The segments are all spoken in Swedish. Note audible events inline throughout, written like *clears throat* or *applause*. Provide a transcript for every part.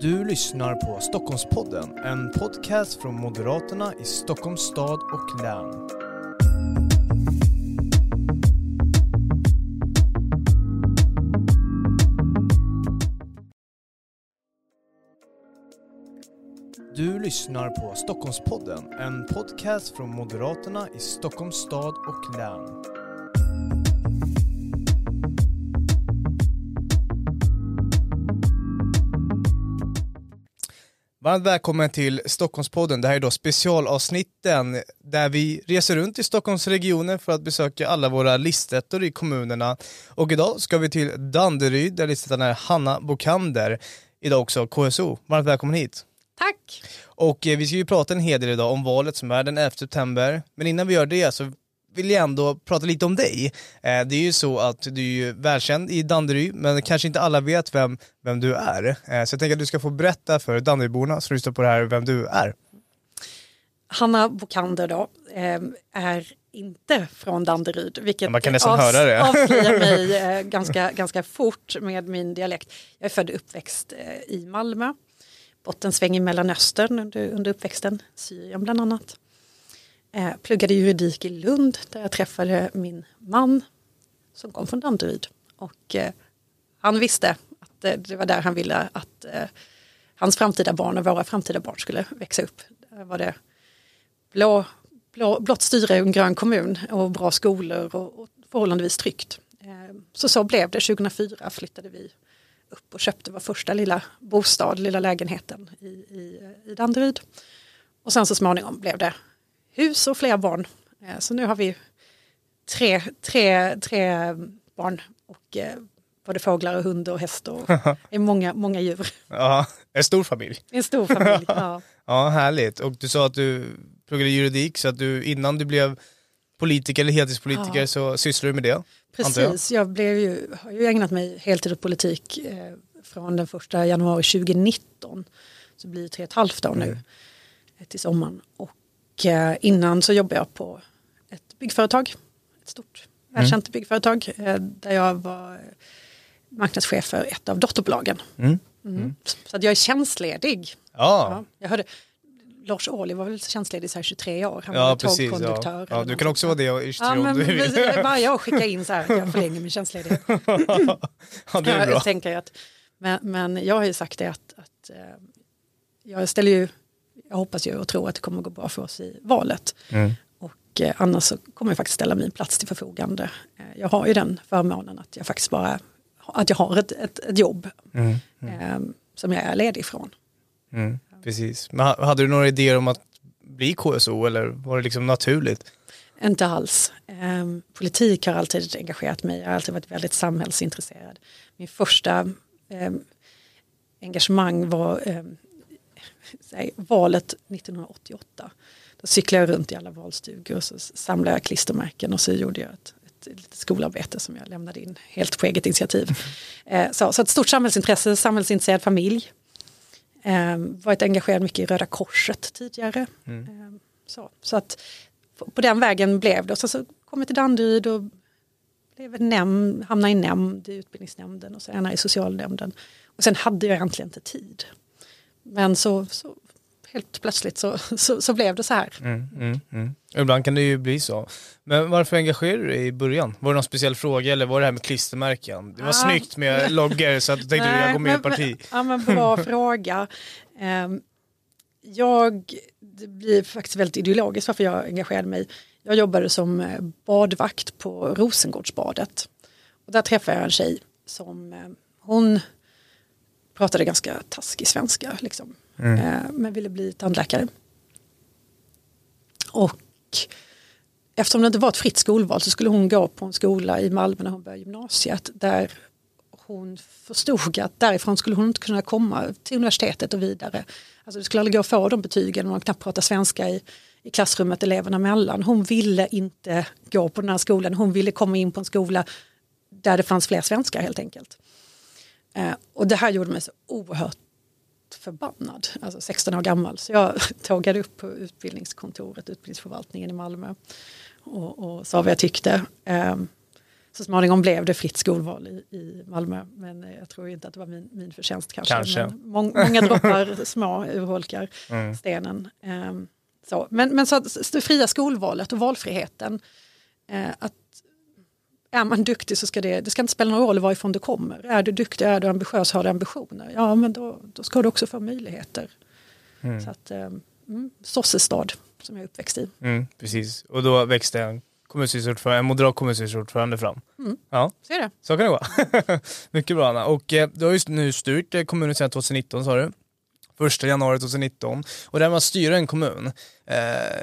Du lyssnar på Stockholmspodden, en podcast från Moderaterna i Stockholms stad och län. Du lyssnar på Stockholmspodden, en podcast från Moderaterna i Stockholms stad och län. Varmt välkommen till Stockholmspodden. Det här är då specialavsnitten där vi reser runt i Stockholmsregionen för att besöka alla våra listettor i kommunerna. Och idag ska vi till Danderyd där listettan är Hanna Bokander. Idag också KSO. Varmt välkommen hit. Tack! Och eh, vi ska ju prata en hel del idag om valet som är den 11 september. Men innan vi gör det så vill jag ändå prata lite om dig. Eh, det är ju så att du är ju välkänd i Danderyd, men kanske inte alla vet vem, vem du är. Eh, så jag tänker att du ska få berätta för Danderydborna som lyssnar på det här vem du är. Hanna Bokander då eh, är inte från Danderyd, vilket Man kan nästan höra det. avslöjar *laughs* mig ganska, ganska fort med min dialekt. Jag är född och uppväxt i Malmö, bott en sväng i Mellanöstern under, under uppväxten, Syrien bland annat. Eh, pluggade juridik i Lund där jag träffade min man som kom från Danderyd. Och eh, han visste att eh, det var där han ville att eh, hans framtida barn och våra framtida barn skulle växa upp. Där var det blå, blå, blått styre i en grön kommun och bra skolor och, och förhållandevis tryggt. Eh, så så blev det. 2004 flyttade vi upp och köpte vår första lilla bostad, lilla lägenheten i, i, i Danderyd. Och sen så småningom blev det hus och fler barn. Eh, Så nu har vi tre, tre, tre barn och eh, både fåglar och hund och häst och *laughs* är många, många djur. Ja, en stor familj. En stor familj. *laughs* Ja. Ja, härligt. Och du sa att du pluggade juridik, så att du innan du blev politiker eller heltidspolitiker Ja. så sysslade du med det. antar jag. Precis, jag blev ju, har ju ägnat mig heltid åt politik eh, från den första januari 2019. Så det blir tre och ett halvt år nu eh, till sommaren. Och eh, innan så jobbade jag på ett byggföretag, ett stort välkänt byggföretag eh, där jag var marknadschef för ett av dotterbolagen. Mm. Mm. Så att jag är tjänstledig. Ja, Ja, jag hörde, Lars Ohly var väl tjänstledig så här 23 år. Han ja var precis. Ja. tågkonduktör. Ja, eller du kan också vara det i 23 Ja, om du vill. varje år skicka in så här, jag *laughs* förlänger min tjänstledighet. *laughs* ja, det är bra. Jag tänker att, men, men jag har ju sagt det att, att eh, jag ställer ju, jag hoppas ju och tror att det kommer gå bra för oss i valet. Mm. Och eh, annars så kommer jag faktiskt ställa min plats till förfogande. Eh, jag har ju den förmånen att jag faktiskt bara, att jag har ett, ett, ett jobb Mm. eh, som jag är ledig från. Mm. Precis. Men ha- hade du några idéer om att bli KSO eller var det liksom naturligt? Inte alls. Ehm, politik har alltid engagerat mig. Jag har alltid varit väldigt samhällsintresserad. Min första ehm, engagemang var säg, valet 1988. Då cyklade jag runt i alla valstugor och så samlade jag klistermärken och så gjorde jag ett, ett litet skolarbete som jag lämnade in helt på eget initiativ. *laughs* Eh, så, så ett stort samhällsintresse, samhällsintresserad familj. Um, varit engagerad mycket i Röda Korset tidigare. Ehm, så, så att på, den vägen blev det. Och sen så kom jag till Danderyd och blev nämnd, hamnade i nämnd i utbildningsnämnden och senare i socialnämnden. Och sen hade jag egentligen inte tid. Men så, så helt plötsligt så, så, så blev det så här. Mm, mm, mm. Ibland kan det ju bli så. Men varför engagerade du dig i början? Var det någon speciell fråga eller var det här med klistermärken? Det var Ah. snyggt med *laughs* loggor så att du tänkte du jag går med i men- parti. Men, ja, men bra *laughs* fråga. Ehm, jag, det blir faktiskt väldigt ideologiskt varför jag engagerade mig. Jag jobbade som eh, badvakt på Rosengårdsbadet. Och där träffade jag en tjej som, eh, hon pratade ganska taskig svenska liksom. Eh, men ville bli tandläkare. Och eftersom det inte var ett fritt skolval så skulle hon gå på en skola i Malmö när hon började gymnasiet där hon förstod att därifrån skulle hon inte kunna komma till universitetet och vidare. Alltså det skulle aldrig gå att få de betygen om man knappt pratar svenska i, i klassrummet eleverna emellan. Hon ville inte gå på den här skolan, hon ville komma in på en skola där det fanns fler svenskar helt enkelt. Eh, och det här gjorde mig så oerhört förbannad, alltså 16 år gammal. Så jag *laughs* tågade upp på utbildningskontoret, utbildningsförvaltningen i Malmö och, och sa vad jag tyckte. Ehm, så småningom blev det fritt skolval i, i Malmö. Men eh, jag tror inte att det var min, min förtjänst kanske. Kanske. Mång, många droppar *laughs* små urholkar Mm. stenen. Ehm, så. Men, men så att det fria skolvalet och valfriheten. Eh, att är man duktig så ska det, det ska inte spela någon roll varifrån du kommer. Är du duktig, är du ambitiös, har du ambitioner, ja men då, då ska du också få möjligheter. Mm. Så att, eh, mm, Sossestad som jag är uppväxt i. Mm, precis, och då växte en, kommunstyrelseordförande, en moderat kommunstyrelseordförande fram. Mm. Ja, Så är det. så kan det vara. *laughs* Mycket bra Anna. Och eh, du har just nu styrt eh, kommunen sedan 2019 sa du. Första januari 2019. Och det här med att styra en kommun, eh,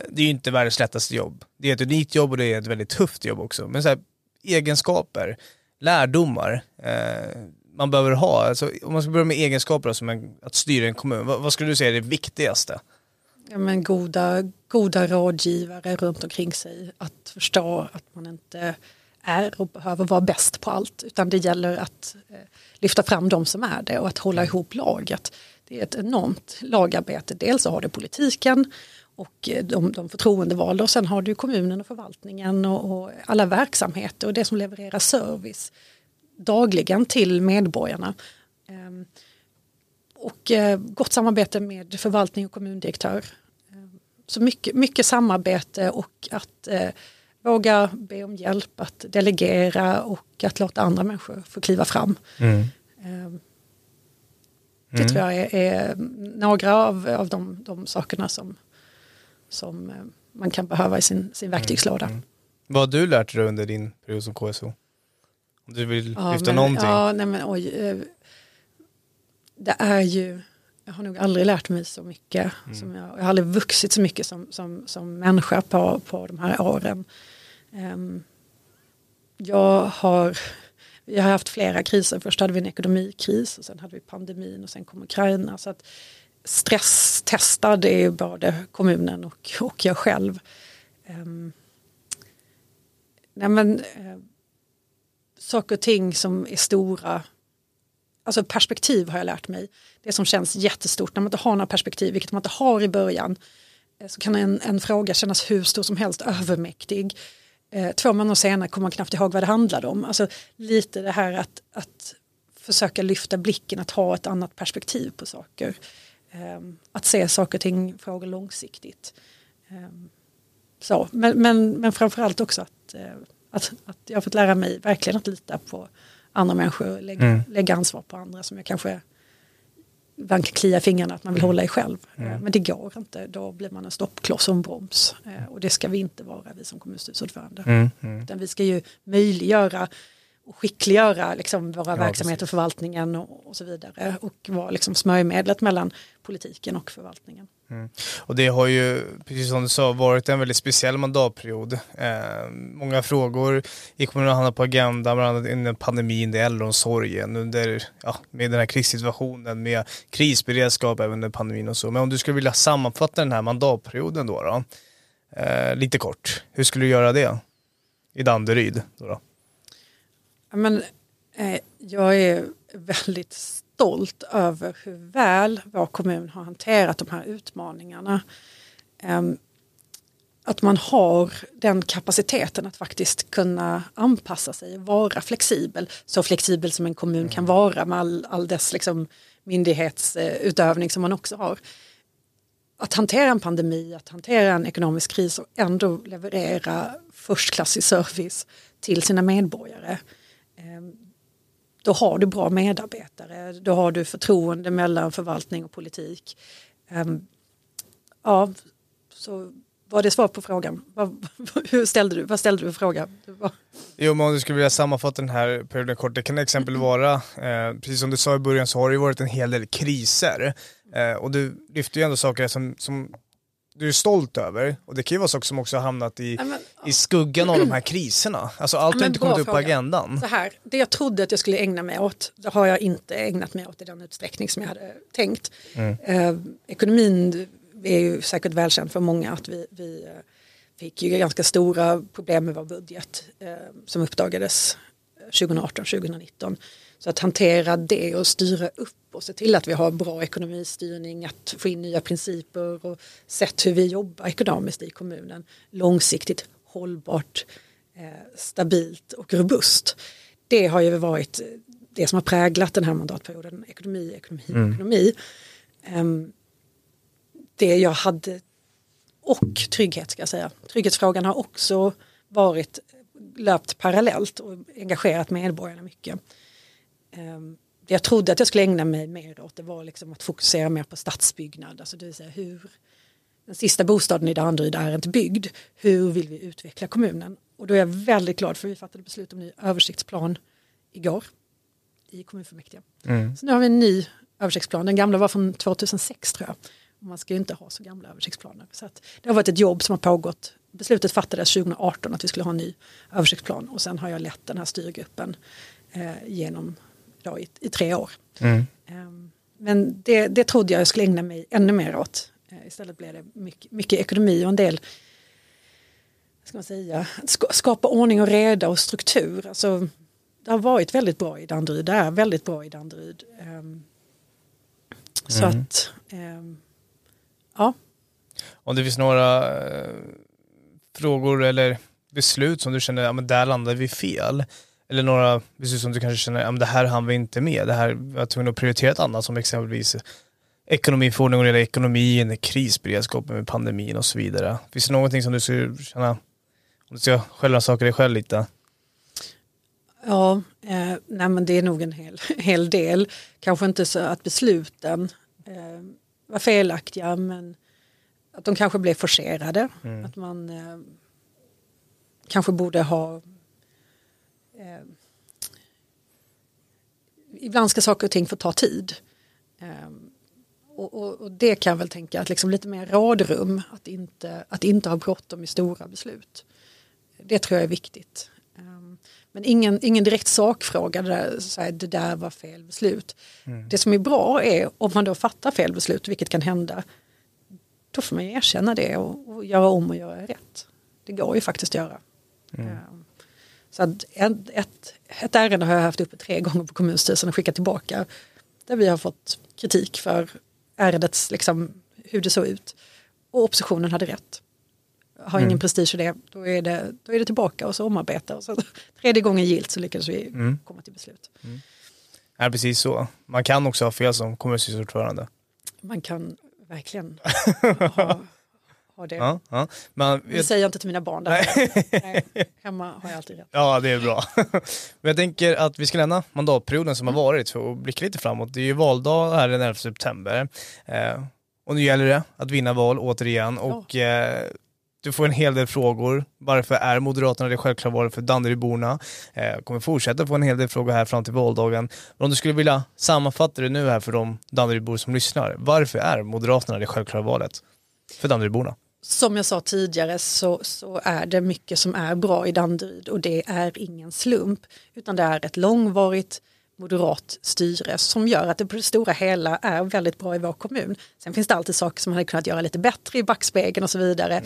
det är ju inte världens lättaste jobb. Det är ett unikt jobb och det är ett väldigt tufft jobb också. Men så här, egenskaper, lärdomar eh, man behöver ha. Alltså, om man ska börja med egenskaper som en, att styra en kommun, vad, vad skulle du säga är det viktigaste? Ja, men goda, goda rådgivare runt omkring sig. Att förstå att man inte är och behöver vara bäst på allt. Utan det gäller att eh, lyfta fram de som är det och att hålla ihop laget. Det är ett enormt lagarbete. Dels så har du politiken och eh, de, de förtroendevalda och sen har du kommunen och förvaltningen och, och alla verksamheter och det som levererar service dagligen till medborgarna. Ehm, och eh, gott samarbete med förvaltning och kommundirektör. Eh, Så mycket, mycket samarbete och att eh, våga be om hjälp, att delegera och att låta andra människor få kliva fram. Eh, Det Mm. tror jag är, är några av, av de, de sakerna som, som eh, man kan behöva i sin, sin verktygslåda. Mm. Vad har du lärt dig under din period som KSO? Om du vill Ja, lyfta men, någonting? Ja, nej men oj. eh, Det är ju, jag har nog aldrig lärt mig så mycket. Mm. Som jag, jag har aldrig vuxit så mycket som, som, som människa på, på de här åren. Ehm, jag har, vi har haft flera kriser. Först hade vi en ekonomikris och sen hade vi pandemin och sen kom Ukraina. Så att stresstestad är både kommunen och, och jag själv. Ehm, nej men, eh, saker och ting som är stora. Alltså perspektiv har jag lärt mig. Det som känns jättestort när man inte har några perspektiv, vilket man inte har i början. eh, Så kan en, en fråga kännas hur stor som helst, övermäktig. Eh, två månader senare kommer man knappt ihåg vad det handlade om. Alltså lite det här att, att försöka lyfta blicken, att ha ett annat perspektiv på saker. Eh, att se saker och ting, frågor långsiktigt. Eh, så. Men, men, men framförallt också att, eh, att, att jag har fått lära mig verkligen att lita på andra människor, lägga, Mm. lägga ansvar på andra som jag kanske ibland kan klia fingrarna att man vill hålla i själv. Mm. Eh, Men det går inte, då blir man en stoppkloss och en broms. Eh, Och det ska vi inte vara, vi som kommunstyrelseordförande. Mm, mm. Utan vi ska ju möjliggöra skickliggöra liksom våra Ja, verksamheter, precis. förvaltningen och, och så vidare. Och vara liksom smörjmedlet mellan politiken och förvaltningen. Och det har ju, precis som du sa, varit en väldigt speciell mandatperiod. Eh, många frågor i kommunen har hamnat på agendan, bland annat under pandemin, det äldreomsorgen, under, ja, med den här krissituationen, med krisberedskap även under pandemin och så. Men om du skulle vilja sammanfatta den här mandatperioden då, då eh, lite kort, hur skulle du göra det? I Danderyd då? då? Men, eh, jag är väldigt stolt över hur väl vår kommun har hanterat de här utmaningarna. Ehm, att man har den kapaciteten att faktiskt kunna anpassa sig, vara flexibel, så flexibel som en kommun kan vara med all, all dess liksom, myndighetsutövning som man också har. Att hantera en pandemi, att hantera en ekonomisk kris och ändå leverera förstklassig service till sina medborgare. Ehm, Då har du bra medarbetare, då har du förtroende mellan förvaltning och politik. Ehm, Ja, så var det svar på frågan? Vad, *laughs* hur ställde du, vad ställde du för fråga? Var- Jo, men om du skulle vilja sammanfatta den här perioden kort, det kan exempel vara, eh, precis som du sa i början så har det ju varit en hel del kriser. Eh, och du lyfter ju ändå saker som, som du är stolt över. Och det kan ju vara saker som också har hamnat i, men- i skuggan av de här *clears throat* kriserna. Alltså allt har inte kommit upp på agendan. Så här, det jag trodde att jag skulle ägna mig åt, det har jag inte ägnat mig åt i den utsträckning som jag hade tänkt. Eh, ekonomin är ju säkert välkänd för många att vi, vi eh, fick ju ganska stora problem med vår budget eh, som uppdagades 2018-2019. Så att hantera det och styra upp och se till att vi har bra ekonomistyrning, att få in nya principer och sätt hur vi jobbar ekonomiskt i kommunen långsiktigt hållbart stabilt och robust. Det har ju varit det som har präglat den här mandatperioden. Ekonomi, ekonomi, mm. ekonomi. Um, det jag hade och trygghet ska jag säga. Trygghetsfrågan har också varit löpt parallellt och engagerat medborgarna mycket. Det jag trodde att jag skulle ägna mig mer åt det var liksom att fokusera mer på stadsbyggnad. Alltså det vill säga hur den sista bostaden i Danderyd är inte byggd. Hur vill vi utveckla kommunen? Och då är jag väldigt glad för vi fattade beslut om ny översiktsplan igår i kommunfullmäktige. Mm. Så nu har vi en ny översiktsplan. Den gamla var från 2006 tror jag. Man ska ju inte ha så gamla översiktsplaner. Så det har varit ett jobb som har pågått. Beslutet fattades 2018 att vi skulle ha en ny översiktsplan och sen har jag lett den här styrgruppen eh, genom då, i, i, tre år. Mm. Um, men det, det trodde jag jag skulle ägna mig ännu mer åt. Uh, istället blev det mycket, mycket ekonomi och en del ska man säga, skapa ordning och reda och struktur. Alltså, det har varit väldigt bra i Danderyd, det är väldigt bra i Danderyd. Um, så mm. att, um, ja. Om det finns några uh, frågor eller beslut som du känner, ja men där landade vi fel. Eller några beslut som du kanske känner, men det här hann vi inte med. Det här var jag tvungen att prioritera ett annat som exempelvis ekonomiförordning eller ekonomin, krisberedskap med pandemin och så vidare. Finns det någonting som du skulle känna, om du ska självrannsaka dig själv lite? Ja, eh, nej men det är nog en hel, *laughs* hel del. Kanske inte så att besluten eh, var felaktiga men att de kanske blev forcerade. Mm. Att man eh, kanske borde ha eh, ibland ska saker och ting få ta tid. Eh, och, och, och, det kan jag väl tänka att liksom lite mer rådrum, att inte, att inte ha bråttom i stora beslut. Det tror jag är viktigt. Um, men ingen, ingen direkt sakfråga, det där, så här, det där var fel beslut. Mm. Det som är bra är om man då fattar fel beslut, vilket kan hända, då får man erkänna det och, och göra om och göra rätt. Det går ju faktiskt att göra. Mm. Så ett, ett, ett ärende har jag haft uppe tre gånger på kommunstyrelsen och skickat tillbaka. Där vi har fått kritik för ärendets, liksom, hur det såg ut. Och oppositionen hade rätt. Har ingen mm. prestige i det, då är det, då är det tillbaka och så omarbeta. Och så, *laughs* tredje gången gilt så lyckades vi mm. komma till beslut. Mm. Ja, precis så. Man kan också ha fel som kommunstyrelseordförande. Man kan verkligen *laughs* ha, ha det. Ja, ja. Men, det säger jag inte till mina barn. Där. Nej. Hemma har jag alltid rätt. Ja, det är bra. *laughs* Men jag tänker att vi ska lämna mandatperioden som har varit för att blicka lite framåt. Det är ju valdag här den 11 september. Eh, och nu gäller det att vinna val återigen. Och, eh, du får en hel del frågor. Varför är Moderaterna det självklara valet för Danderyborna? Eh, kommer fortsätta få en hel del frågor här fram till valdagen. Men om du skulle vilja sammanfatta det nu här för de Danderybor som lyssnar. Varför är Moderaterna det självklara valet för Danderyborna? Som jag sa tidigare så, så är det mycket som är bra i Danderyd och det är ingen slump utan det är ett långvarigt moderat styre som gör att det på det stora hela är väldigt bra i vår kommun. Sen finns det alltid saker som man hade kunnat göra lite bättre i backspegeln och så vidare.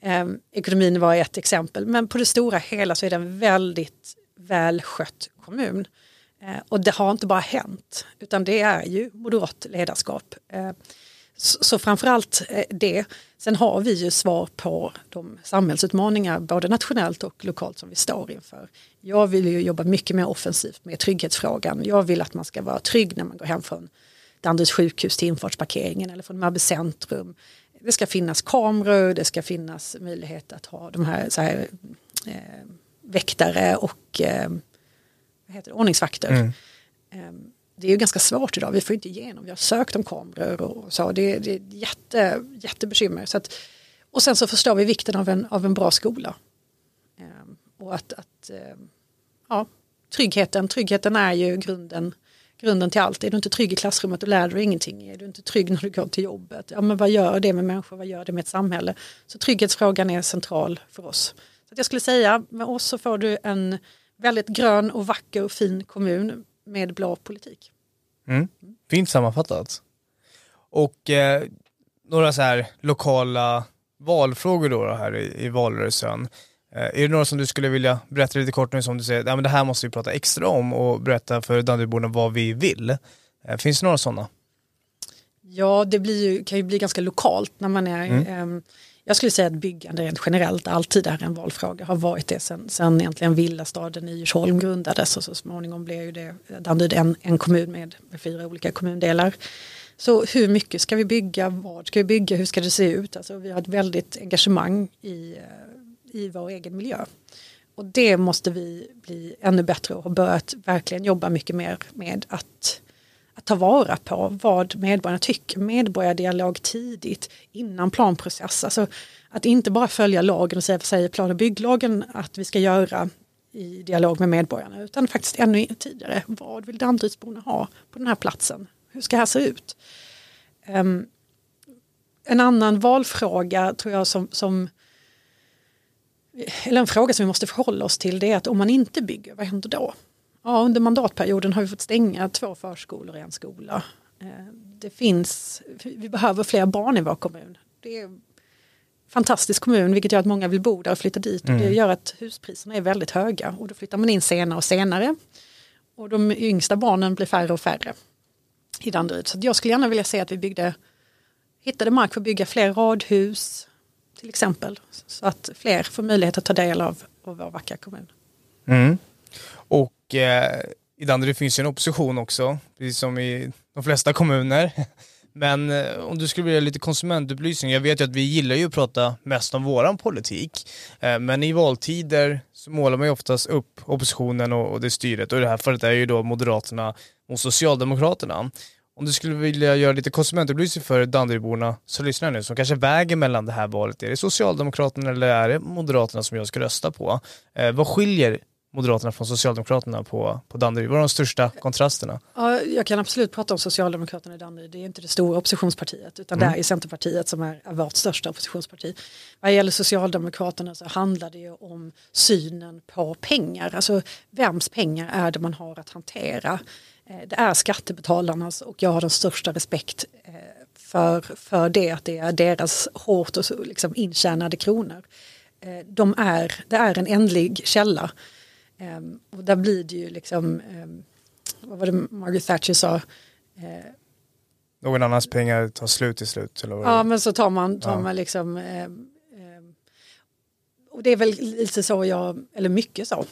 Mm. Eh, ekonomin var ett exempel men på det stora hela så är det en väldigt välskött kommun. Eh, och det har inte bara hänt utan det är ju moderat ledarskap. Eh, så, framförallt eh, det. Sen har vi ju svar på de samhällsutmaningar både nationellt och lokalt som vi står inför. Jag vill ju jobba mycket mer offensivt med trygghetsfrågan. Jag vill att man ska vara trygg när man går hem från Danderyds sjukhus till infartsparkeringen eller från Mabbe centrum. Det ska finnas kameror, det ska finnas möjlighet att ha de här, så här eh, väktare och eh, vad heter det, ordningsvakter. Mm. Det är ju ganska svårt idag, vi får inte igenom, vi har sökt om kameror och så, det, det är jätte, jättebekymmer. Så att, och sen så förstår vi vikten av en, av en bra skola. Ehm, och att, att ehm, ja, tryggheten, tryggheten är ju grunden, grunden till allt. Är du inte trygg i klassrummet då lär du dig ingenting. Är du inte trygg när du går till jobbet, ja men vad gör det med människor, vad gör det med ett samhälle? Så trygghetsfrågan är central för oss. Så jag skulle säga, med oss så får du en väldigt grön och vacker och fin kommun med blå politik. Mm. Fint sammanfattat. Och eh, några så här lokala valfrågor då, då här i, i valrörelsen. Eh, är det några som du skulle vilja berätta lite kort nu som du säger, ja, men det här måste vi prata extra om och berätta för Danderyborna vad vi vill. Eh, finns det några sådana? Ja, det blir ju, kan ju bli ganska lokalt när man är mm. Jag skulle säga att byggande rent generellt alltid är en valfråga, har varit det sen, sen egentligen villastaden i Djursholm grundades och så småningom blev ju det Danderyd en, en kommun med, med fyra olika kommundelar. Så hur mycket ska vi bygga, vad ska vi bygga, hur ska det se ut? Alltså, vi har ett väldigt engagemang i, eh, i vår egen miljö. Och det måste vi bli ännu bättre och har börjat verkligen jobba mycket mer med att, att ta vara på vad medborgarna tycker. Medborgardialog tidigt innan planprocess. Alltså att inte bara följa lagen och säga vad säger plan och bygglagen att vi ska göra i dialog med medborgarna utan faktiskt ännu tidigare. Vad vill Danderydsborna ha på den här platsen? Hur ska det här se ut? Um, en annan valfråga tror jag som, som eller en fråga som vi måste förhålla oss till det är att om man inte bygger, vad händer då? Ja, under mandatperioden har vi fått stänga två förskolor och en skola. Eh, det finns, vi behöver fler barn i vår kommun. Det är en fantastisk kommun vilket gör att många vill bo där och flytta dit. Mm. Och det mm. gör att huspriserna är väldigt höga och då flyttar man in senare och senare. Och de yngsta barnen blir färre och färre i Danderyd. Så jag skulle gärna vilja se att vi byggde, hittade mark för att bygga fler radhus till exempel. Så att fler får möjlighet att ta del av, av vår vackra kommun. Mm. Och eh, i Danderyd finns ju en opposition också, precis som i de flesta kommuner. *laughs* Men eh, om du skulle vilja lite konsumentupplysning, jag vet ju att vi gillar ju att prata mest om våran politik, eh, men i valtider så målar man ju oftast upp oppositionen och, och det styret och i det här fallet är ju då Moderaterna och Socialdemokraterna. Om du skulle vilja göra lite konsumentupplysning för Danderydborna så lyssnar nu, som kanske väger mellan det här valet. Är det Socialdemokraterna eller är det Moderaterna som jag ska rösta på? Eh, vad skiljer Moderaterna från Socialdemokraterna på, på Danderyd? Vad är de största kontrasterna? Ja, jag kan absolut prata om Socialdemokraterna i Danderyd. Det är inte det stora oppositionspartiet utan mm. det är Centerpartiet som är, vårt största oppositionsparti. Vad gäller Socialdemokraterna så handlar det ju om synen på pengar. Alltså vems pengar är det man har att hantera? Eh, det är skattebetalarnas och jag har den största respekt eh, för, för det att det är deras hårt och liksom intjänade kronor. Eh, de är, det är en ändlig källa. Ehm, och där blir det ju liksom, ehm, vad var det Margaret Thatcher sa? Någon annans pengar tar slut till slut? Eller ja men så tar man, tar ja. man liksom ehm, och det är väl lite så jag, eller mycket så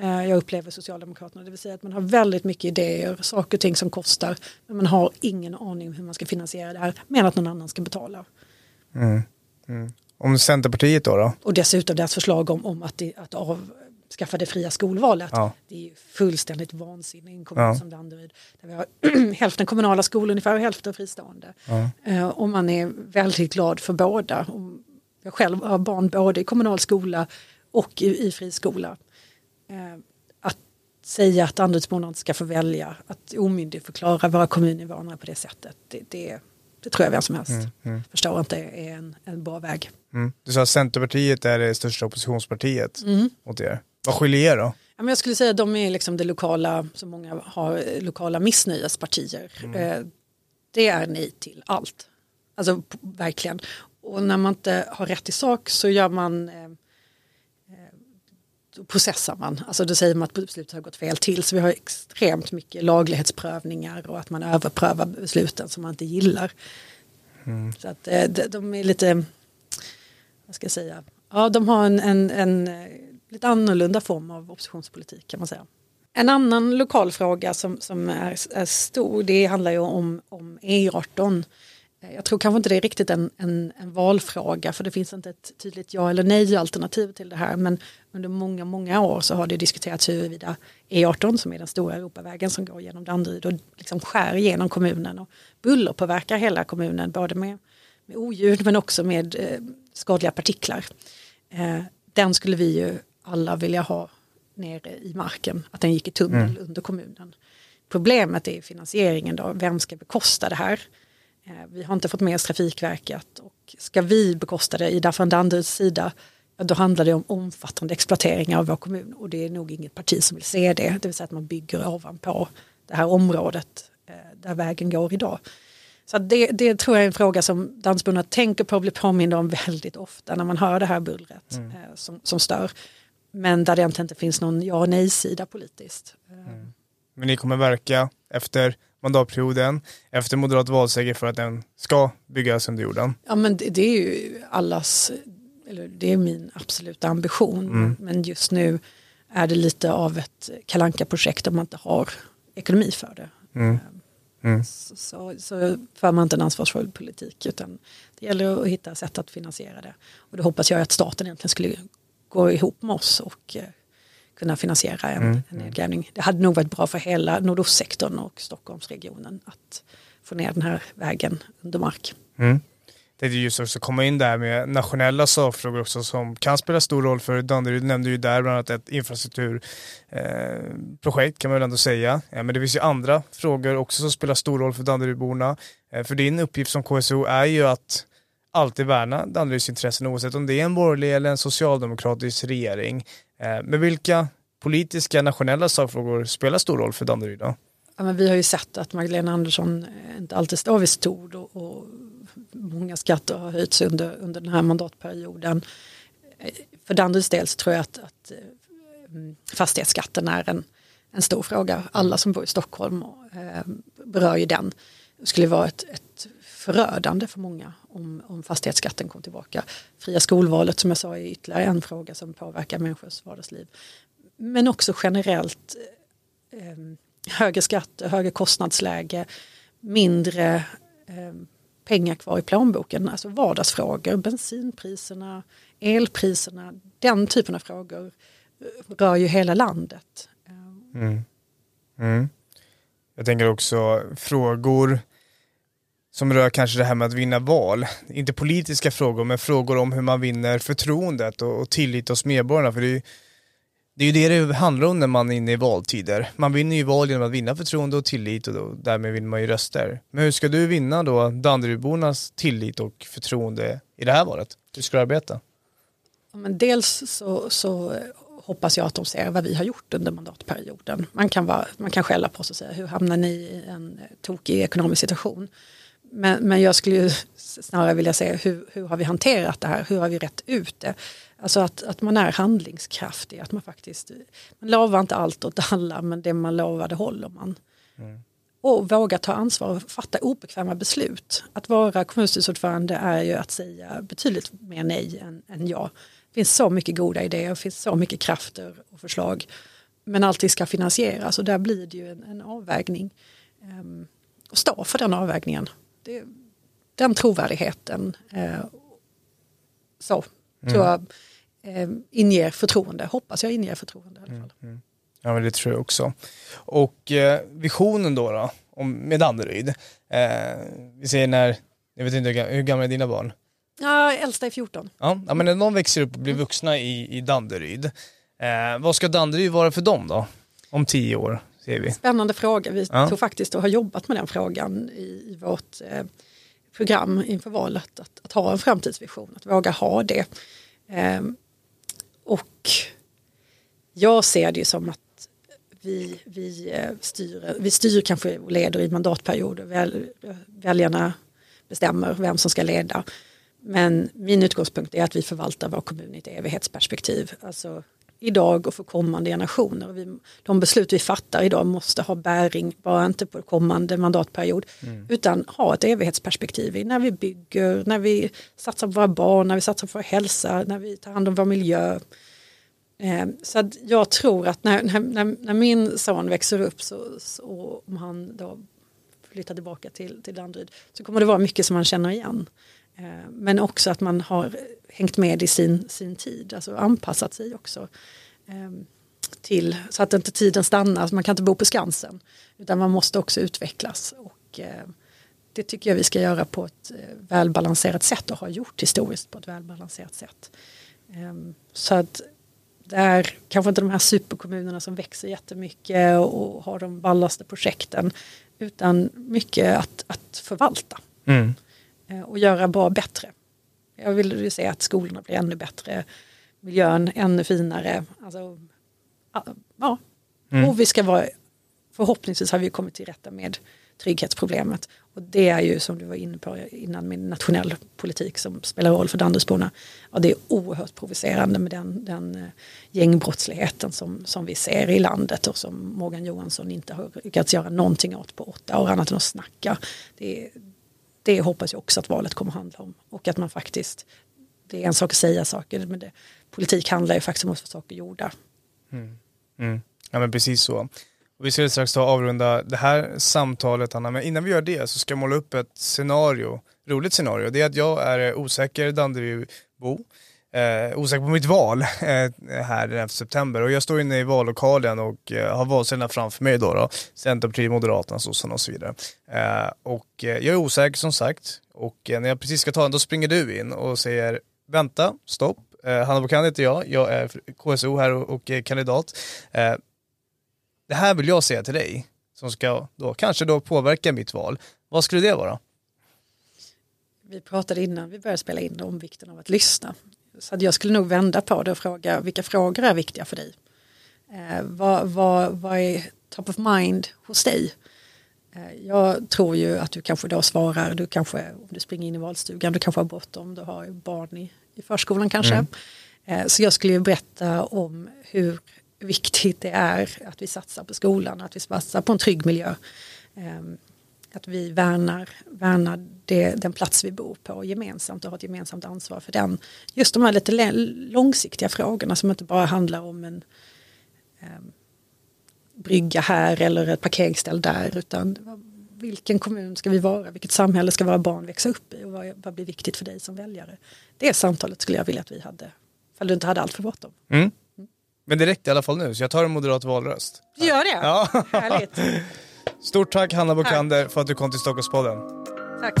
Eh, jag upplever Socialdemokraterna. Det vill säga att man har väldigt mycket idéer, saker och ting som kostar. Men man har ingen aning om hur man ska finansiera det här. Men att någon annan ska betala. Mm. Mm. Om Centerpartiet då, då? Och dessutom deras förslag om, om att, att avskaffa det fria skolvalet. Ja. Det är fullständigt vansinne i en kommun ja. som Danderyd. Där vi har *clears throat* hälften kommunala skolor ungefär och hälften fristående. Ja. Uh, och man är väldigt glad för båda. Jag själv har barn både i kommunal skola och i, i friskola. Eh, att säga att Danderydsborna inte ska få välja, att omyndigförklara våra kommuninvånare på det sättet, det, det, det tror jag vem som helst mm, mm. förstår inte är en, en bra väg. Mm. Du sa att Centerpartiet är det största oppositionspartiet mm. mot er. Vad skiljer er då? Ja, men jag skulle säga att de är liksom det lokala, som många har, lokala missnöjespartier. Mm. Eh, det är nej till allt. Alltså verkligen. Och när man inte har rätt i sak så gör man eh, processar man. Alltså då säger man att beslutet har gått fel till. Så vi har extremt mycket laglighetsprövningar och att man överprövar besluten som man inte gillar. Mm. Så att eh, de är lite, vad ska jag säga, ja de har en, en, en eh, lite annorlunda form av oppositionspolitik kan man säga. En annan lokal fråga som, som är, är stor det handlar ju om, om E18 eh, jag tror kanske inte det är riktigt en, en, en, valfråga för det finns inte ett tydligt ja eller nej alternativ till det här men under många, många år så har det diskuterats huruvida E18 som är den stora Europavägen som går genom Danderyd och liksom skär igenom kommunen och bullerpåverkar hela kommunen både med, med oljud men också med eh, skadliga partiklar. Eh, den skulle vi ju alla vilja ha nere i marken, att den gick i tunnel mm. under kommunen. Problemet är finansieringen då, vem ska bekosta det här? Eh, vi har inte fått med oss Trafikverket och ska vi bekosta det i från Danderyds sida då handlar det om omfattande exploatering av vår kommun och det är nog inget parti som vill se det. Det vill säga att man bygger ovanpå det här området eh, där vägen går idag. Så det, det, tror jag är en fråga som dansbundna tänker på och blir påminda om väldigt ofta när man hör det här bullret mm. Eh, som, som stör. Men där det egentligen inte finns någon ja och nej-sida politiskt. Mm. Men ni kommer verka efter mandatperioden efter moderat valseger för att den ska byggas under jorden? Ja men det, det är ju allas, eller det är min absoluta ambition. Mm. Men just nu är det lite av ett kalanka projekt om man inte har ekonomi för det. Mm. Mm. Så, så, så för man inte en ansvarsfull politik utan det gäller att hitta sätt att finansiera det. Och då hoppas jag att staten egentligen skulle gå ihop med oss och eh, kunna finansiera en, Mm. en nedgrävning. Det hade nog varit bra för hela nordostsektorn och Stockholmsregionen att få ner den här vägen under mark. Mm. Det är just också komma in där med nationella sakfrågor också som kan spela stor roll för Danderyd. Nämnde ju där bland annat ett infrastrukturprojekt eh, kan man väl ändå säga. Men det finns ju andra frågor också som spelar stor roll för Danderydborna. Eh, för din uppgift som KSO är ju att alltid värna Danderyds intressen oavsett om det är en borgerlig eller en socialdemokratisk regering. Eh, men vilka politiska nationella sakfrågor spelar stor roll för Danderyd då? Ja, men vi har ju sett att Magdalena Andersson eh, inte alltid står vid stort och, och många skatter har höjts under, under den här mandatperioden. Eh, för Danderyds del så tror jag att, att eh, fastighetsskatten är en, en stor fråga. Alla som bor i Stockholm eh, berör ju den. Det skulle vara ett, ett förödande för många om, om fastighetsskatten kom tillbaka. Fria skolvalet som jag sa är ytterligare en fråga som påverkar människors vardagsliv. Men också generellt eh, högre skatter, högre kostnadsläge, mindre eh, pengar kvar i plånboken. Alltså vardagsfrågor, bensinpriserna, elpriserna, den typen av frågor eh, rör ju hela landet. Mm. Mm. Jag tänker också frågor som rör kanske det här med att vinna val. Inte politiska frågor, men frågor om hur man vinner förtroendet och, och tillit hos medborgarna. För det är, ju, det är ju det det handlar om när man är inne i valtider. Man vinner ju val genom att vinna förtroende och tillit och då, därmed vinner man ju röster. Men hur ska du vinna då Danderydbornas tillit och förtroende i det här valet? Hur ska du arbeta? Ja, Men dels så, så hoppas jag att de ser vad vi har gjort under mandatperioden. Man kan, vara, man kan skälla på oss och säga hur hamnar ni i en tokig ekonomisk situation? Men, men jag skulle ju snarare vilja säga hur, hur har vi hanterat det här? Hur har vi rätt ut det? Alltså att, att man är handlingskraftig, att man faktiskt, man lovar inte allt åt alla men det man lovade håller man. Och våga ta ansvar och fatta obekväma beslut. Att vara kommunstyrelseordförande är ju att säga betydligt mer nej än, än ja. Det finns så mycket goda idéer, det finns så mycket krafter och förslag. Men allting ska finansieras och där blir det ju en, en avvägning. Um, och stå för den avvägningen. Det, den trovärdigheten eh, så tror jag eh, inger förtroende. Hoppas jag inger förtroende i alla fall. Ja men det tror jag också. Och eh, visionen då, då om, med Danderyd. Eh, vi säger när, jag vet inte hur ga- hur gamla är dina barn? Ja, äldsta är 14. Ja, men när de växer upp och blir vuxna i, i Danderyd. Eh, vad ska Danderyd vara för dem då? Om tio år, vi. Spännande fråga. Vi Ja. tog faktiskt och har jobbat med den frågan i, i vårt eh, program inför valet. Att, att ha en framtidsvision, att våga ha det. Ehm, och jag ser det som att vi, vi, eh, styr, vi styr kanske och leder i mandatperioder. Väl, väljarna bestämmer vem som ska leda. Men min utgångspunkt är att vi förvaltar vår kommun i ett evighetsperspektiv. Alltså idag och för kommande generationer. Vi, de beslut vi fattar idag måste ha bäring, bara inte på kommande mandatperiod, utan ha ett evighetsperspektiv i när vi bygger, när vi satsar på våra barn, när vi satsar på vår hälsa, när vi tar hand om vår miljö. Eh, så jag tror att när, när, när, när min son växer upp så, så om han då flyttar tillbaka till, till Danderyd så kommer det vara mycket som man känner igen. Eh, Men också att man har hängt med i sin, sin tid, alltså anpassat sig också. eh, Till, så att inte tiden stannar, man kan inte bo på Skansen. Utan man måste också utvecklas. Och eh, det tycker jag vi ska göra på ett eh, välbalanserat sätt och har gjort historiskt på ett välbalanserat sätt. Eh, Så att det är kanske inte de här superkommunerna som växer jättemycket och har de ballaste projekten. Utan mycket att, att förvalta Mm. eh, och göra bra bättre. Jag vill ju se att skolorna blir ännu bättre, miljön ännu finare. Alltså, ja. Mm. Och vi ska vara, förhoppningsvis har vi kommit till rätta med trygghetsproblemet. Och det är ju som du var inne på innan med nationell politik som spelar roll för Danderydsborna. Ja, det är oerhört provocerande med den, den eh, gängbrottsligheten som, som vi ser i landet och som Morgan Johansson inte har lyckats göra någonting åt på åtta år annat än att snacka. Det, det hoppas jag också att valet kommer att handla om och att man faktiskt det är en sak att säga saker men det, politik handlar ju faktiskt om att få saker gjorda. Mm. Mm. Ja men precis så. Och vi ska strax ta avrunda det här samtalet Anna, men innan vi gör det så ska jag måla upp ett scenario, roligt scenario. Det är att jag är osäker Danderybo, eh, osäker på mitt val *laughs* eh, här den 11 september och jag står inne i vallokalen och eh, har valsedlarna framför mig då, då Centerpartiet, Moderaterna, sossarna och så vidare. Eh, och eh, jag är osäker som sagt och eh, när jag precis ska ta den då springer du in och säger vänta, stopp, Eh, Hanna Bokan heter jag, jag är KSO här och, och eh, kandidat. Eh, det här vill jag säga till dig, som ska då, kanske då påverka mitt val. Vad skulle det vara? Vi pratade innan vi började spela in om vikten av att lyssna. Så jag skulle nog vända på det och fråga vilka frågor är viktiga för dig? Eh, vad, vad, vad är top of mind hos dig? Eh, jag tror ju att du kanske då svarar, du kanske, om du springer in i valstugan, du kanske har bråttom, du har barn i, i förskolan kanske. Mm. Eh, så jag skulle ju berätta om hur viktigt det är att vi satsar på skolan, att vi satsar på en trygg miljö. Att vi värnar, värnar det, den plats vi bor på gemensamt och har ett gemensamt ansvar för den. Just de här lite långsiktiga frågorna som inte bara handlar om en um, brygga här eller ett parkeringsställ där utan vilken kommun ska vi vara, vilket samhälle ska våra barn växa upp i och vad, vad blir viktigt för dig som väljare. Det samtalet skulle jag vilja att vi hade, ifall du inte hade allt för bråttom. Mm. Men det räckte i alla fall nu, så jag tar en moderat valröst. Du gör det? Ja. Härligt. Stort tack Hanna Bokander för att du kom till Stockholmspodden. Tack.